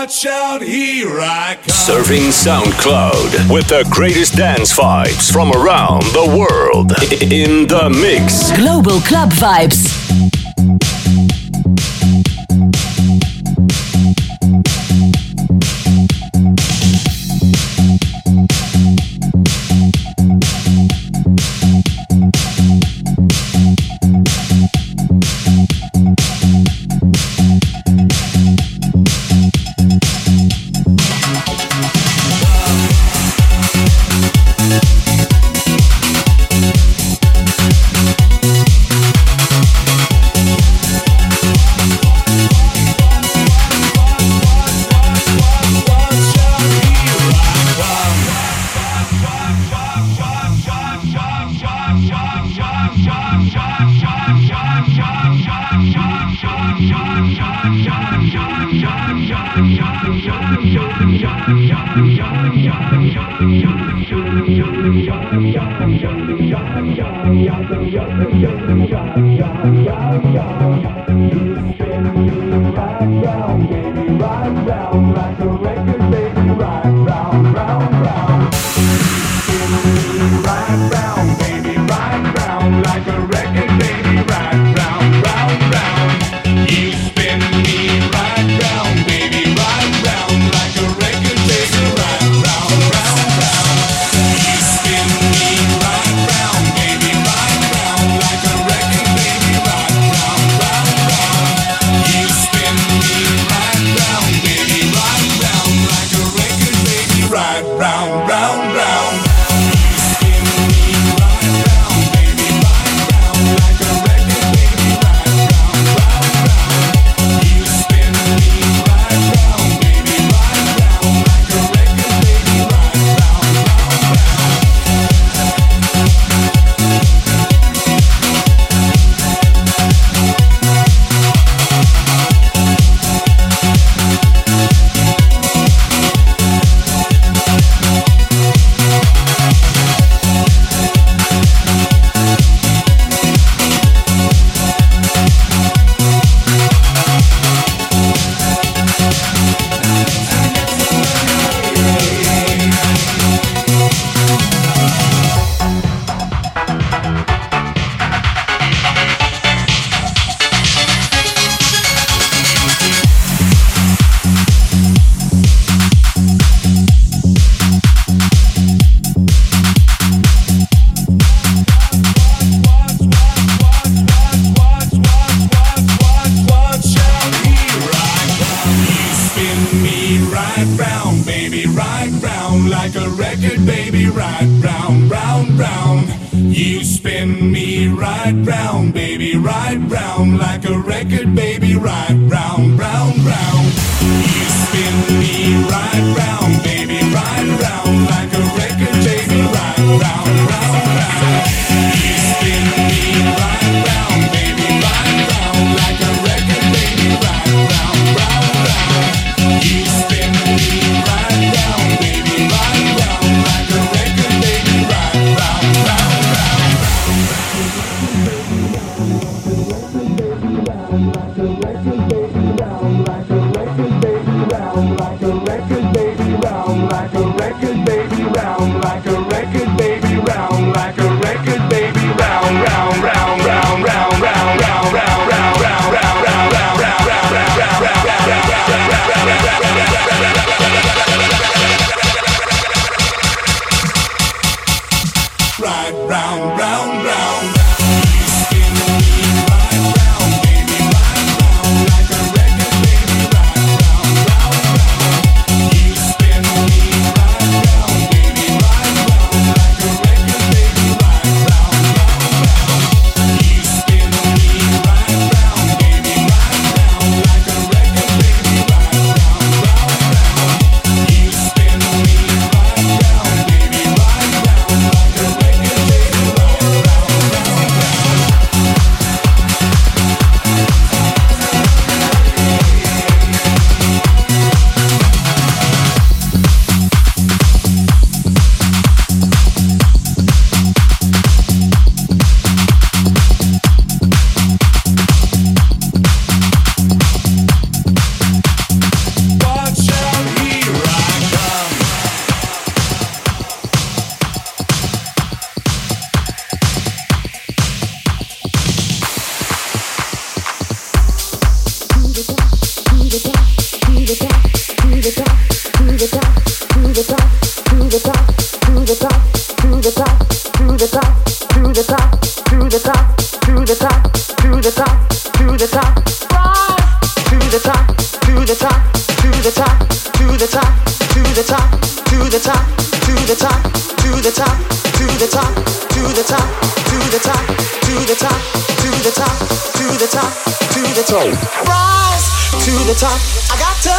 Watch out, here I come. Surfing SoundCloud with the greatest dance vibes from around the world. In the mix. Global Club Vibes.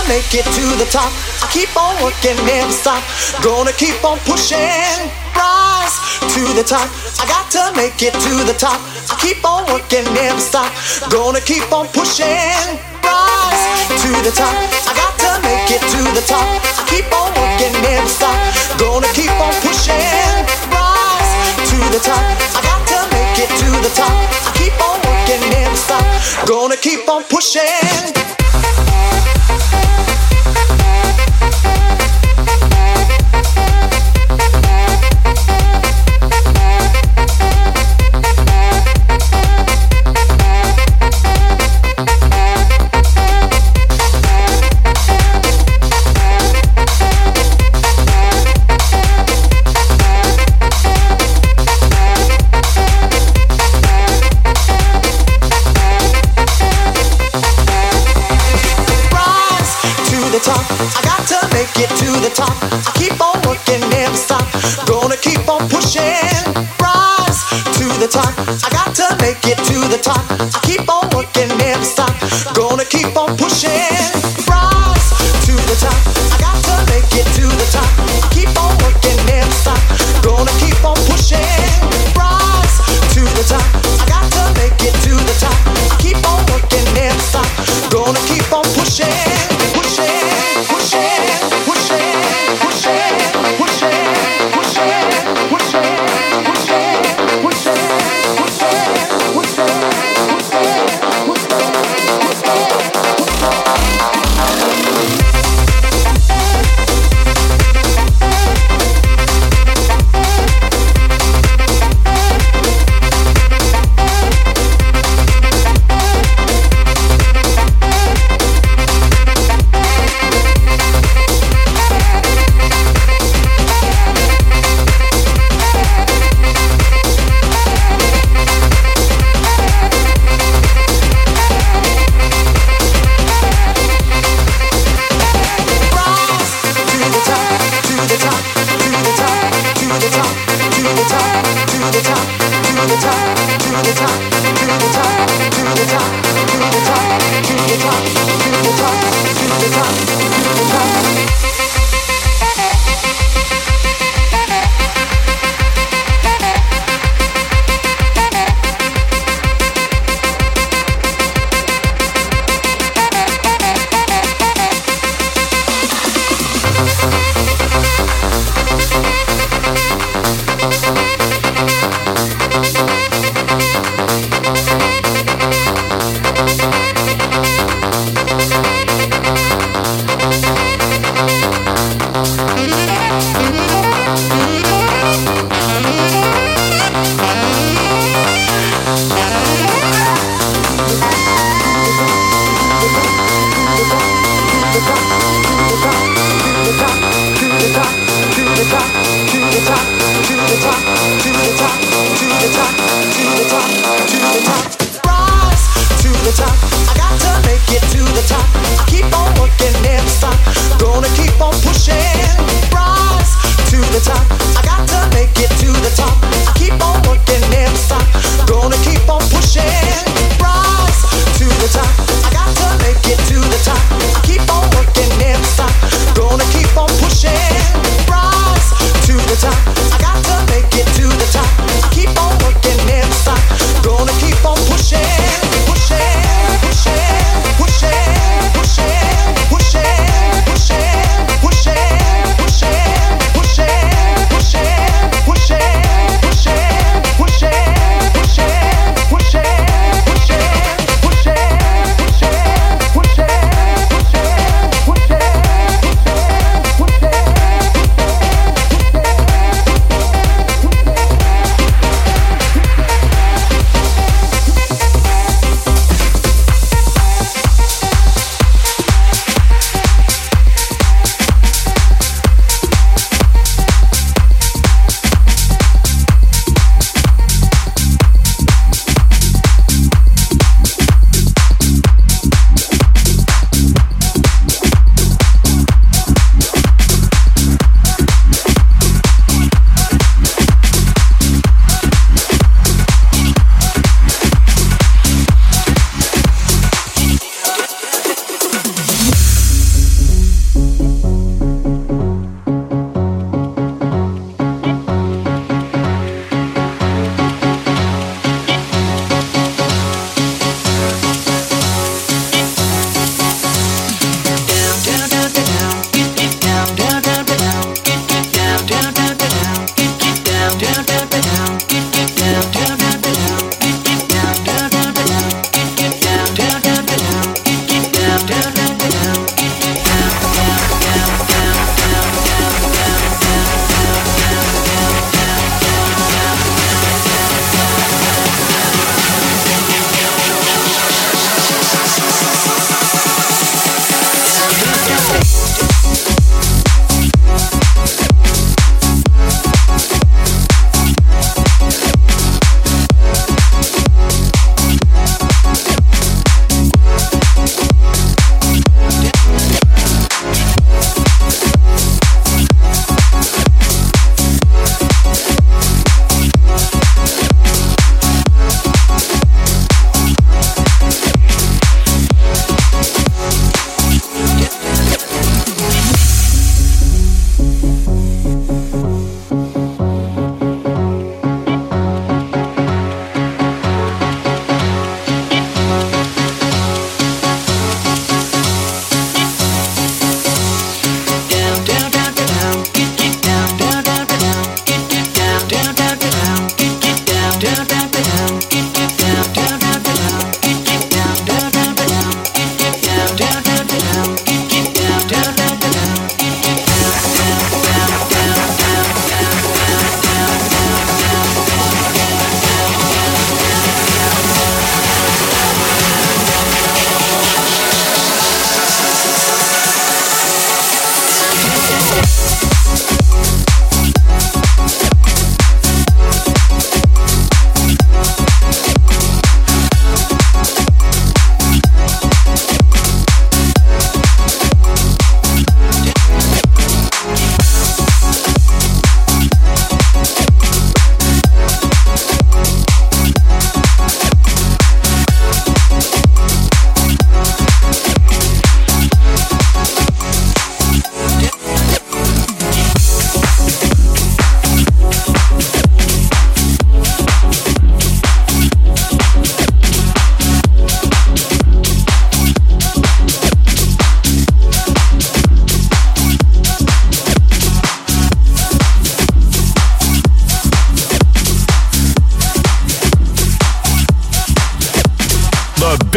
Make it to the top. I keep on working, never stop. Gonna keep on pushing, rise to the top. I got to make it to the top. I keep on working, never stop. Gonna keep on pushing, rise to the top. I got to make it to the top. I keep on working, never stop. Gonna keep on pushing, rise to the top. I got to make it to the top. I keep on working, never stop. Gonna keep on pushing. Make it to the top.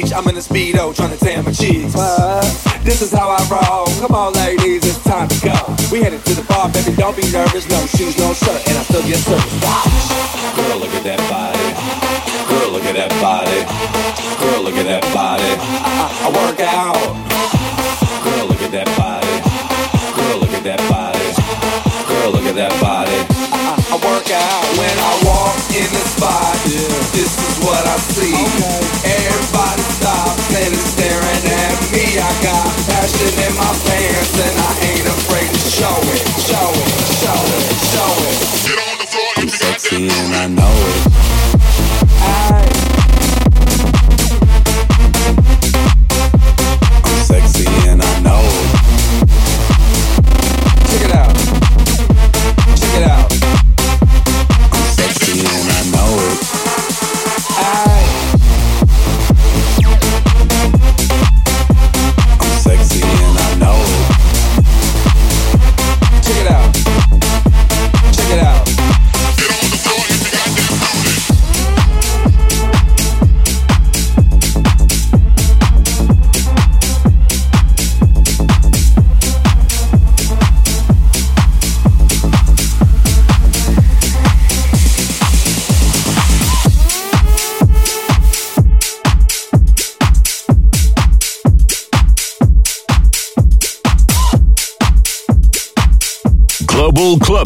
Beach, I'm in a speedo trying to tan my cheeks. But this is how I roll. Come on, ladies, it's time to go. We headed to the bar, baby. Don't be nervous. No shoes, no shirt, and I still get service. Girl, look at that body. Girl, look at that body. Girl, look at that body. I, I, work out. Girl, look at that body. Girl, look at that body. Girl, look at that body. I, I work out when I walk in the spot. This is what I see. Everybody and I ain't afraid to show it, show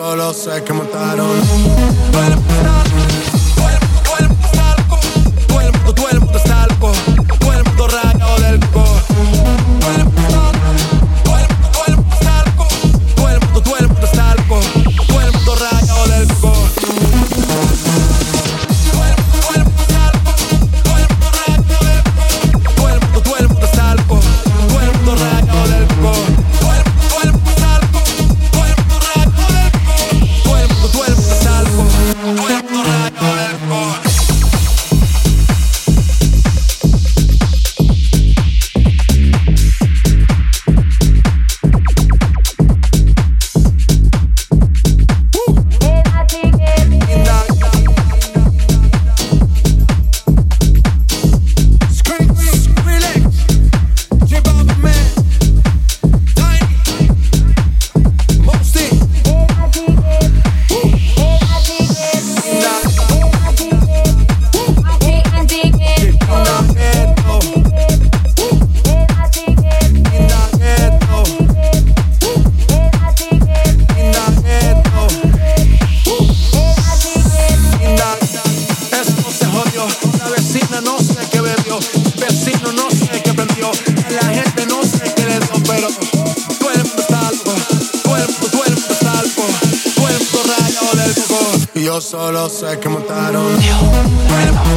Solo sé solo sé que montaron. Todo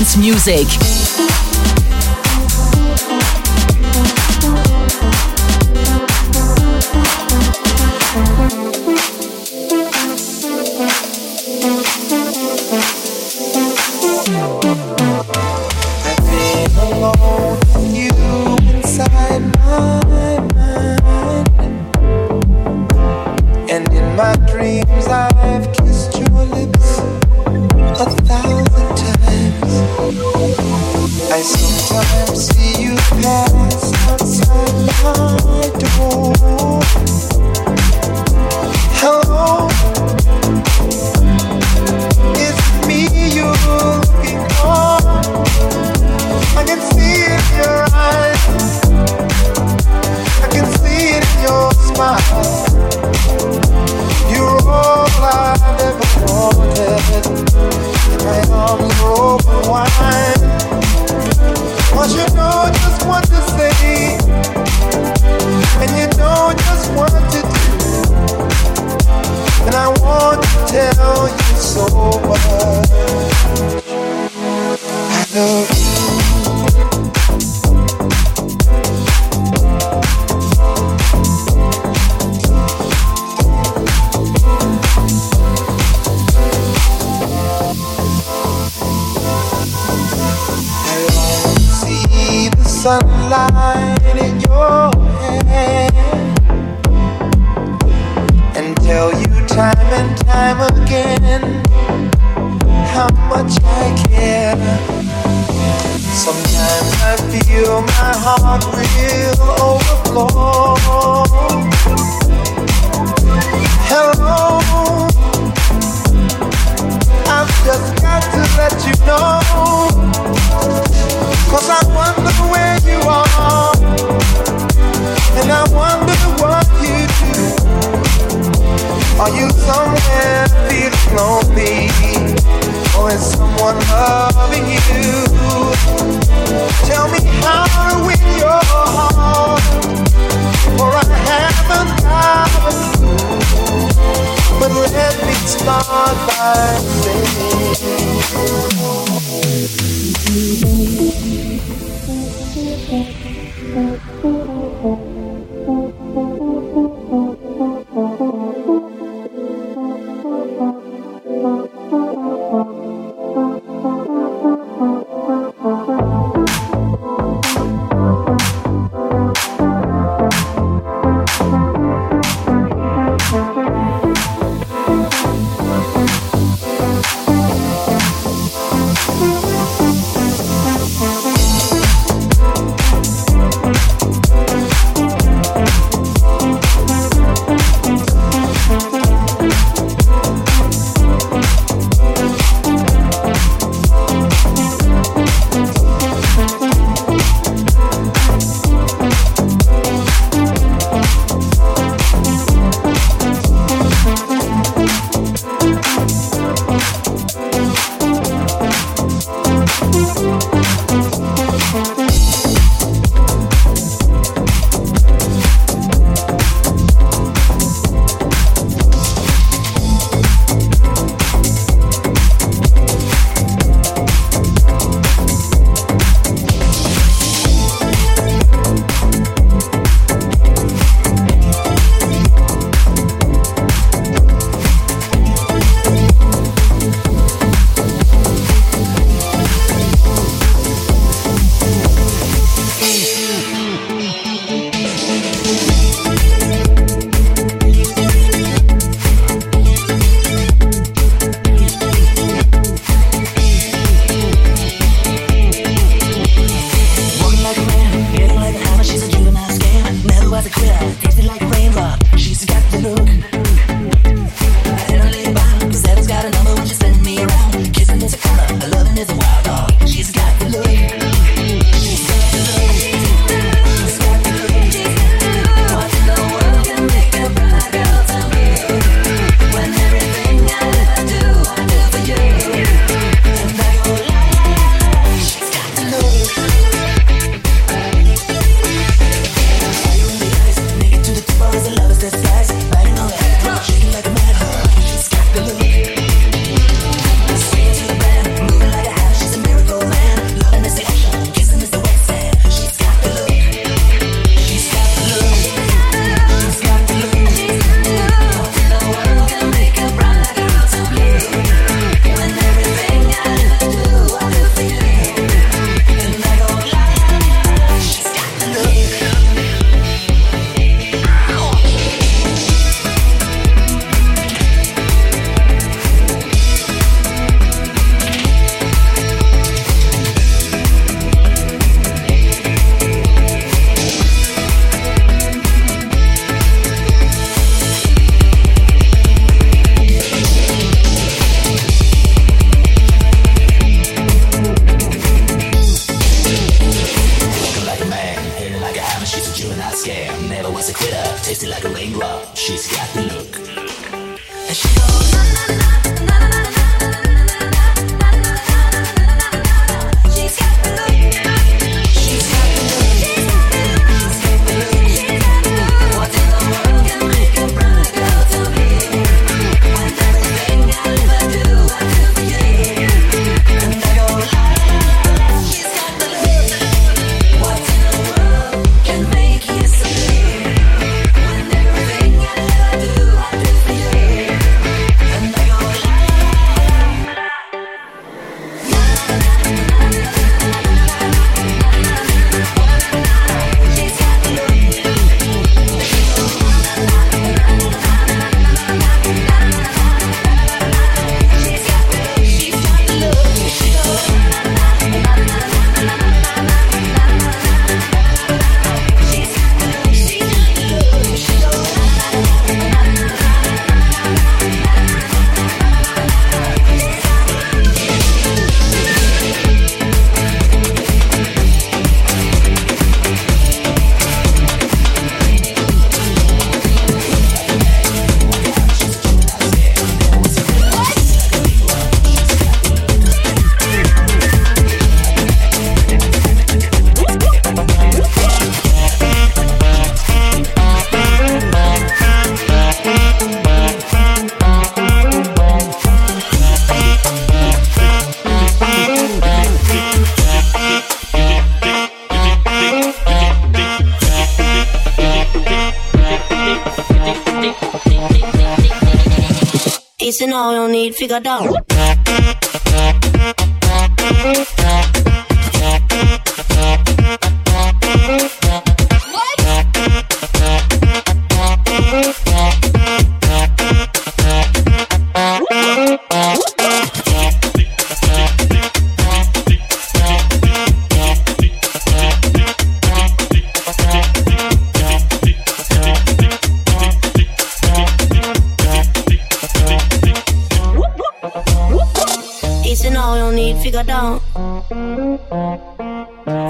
dance music. Oh. know just what to do, and I want to tell you so much. I love you. sun time again how much I care. Sometimes I feel my heart will overflow. Hello. Peace and all, you need figure out.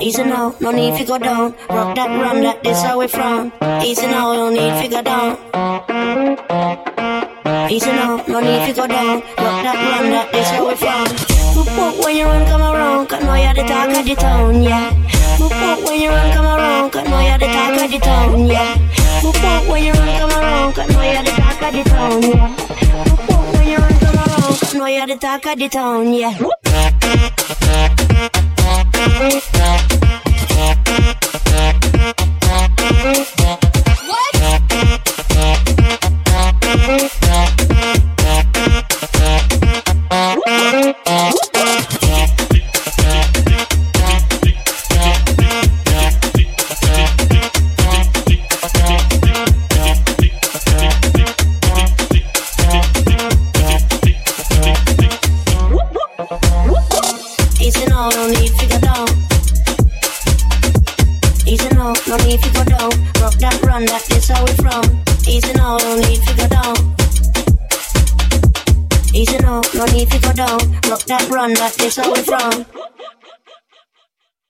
Easy now, no need to go down. Rock that, run that, this how we from. Easy now, no need figure down. Easy now, no need figure down. Rock that, run that, this how we from. Boop boop when you run, come around, cause know you're the talk of the town, yeah. Boop boop when you run, come around, cause know you're the talk of the town, yeah. Boop boop when you run, come around, cause know you're the talk of the town, yeah. Boop boop when you run, come around, cause know you're the talk of the town, yeah. Figure down. Rock that, this how we from.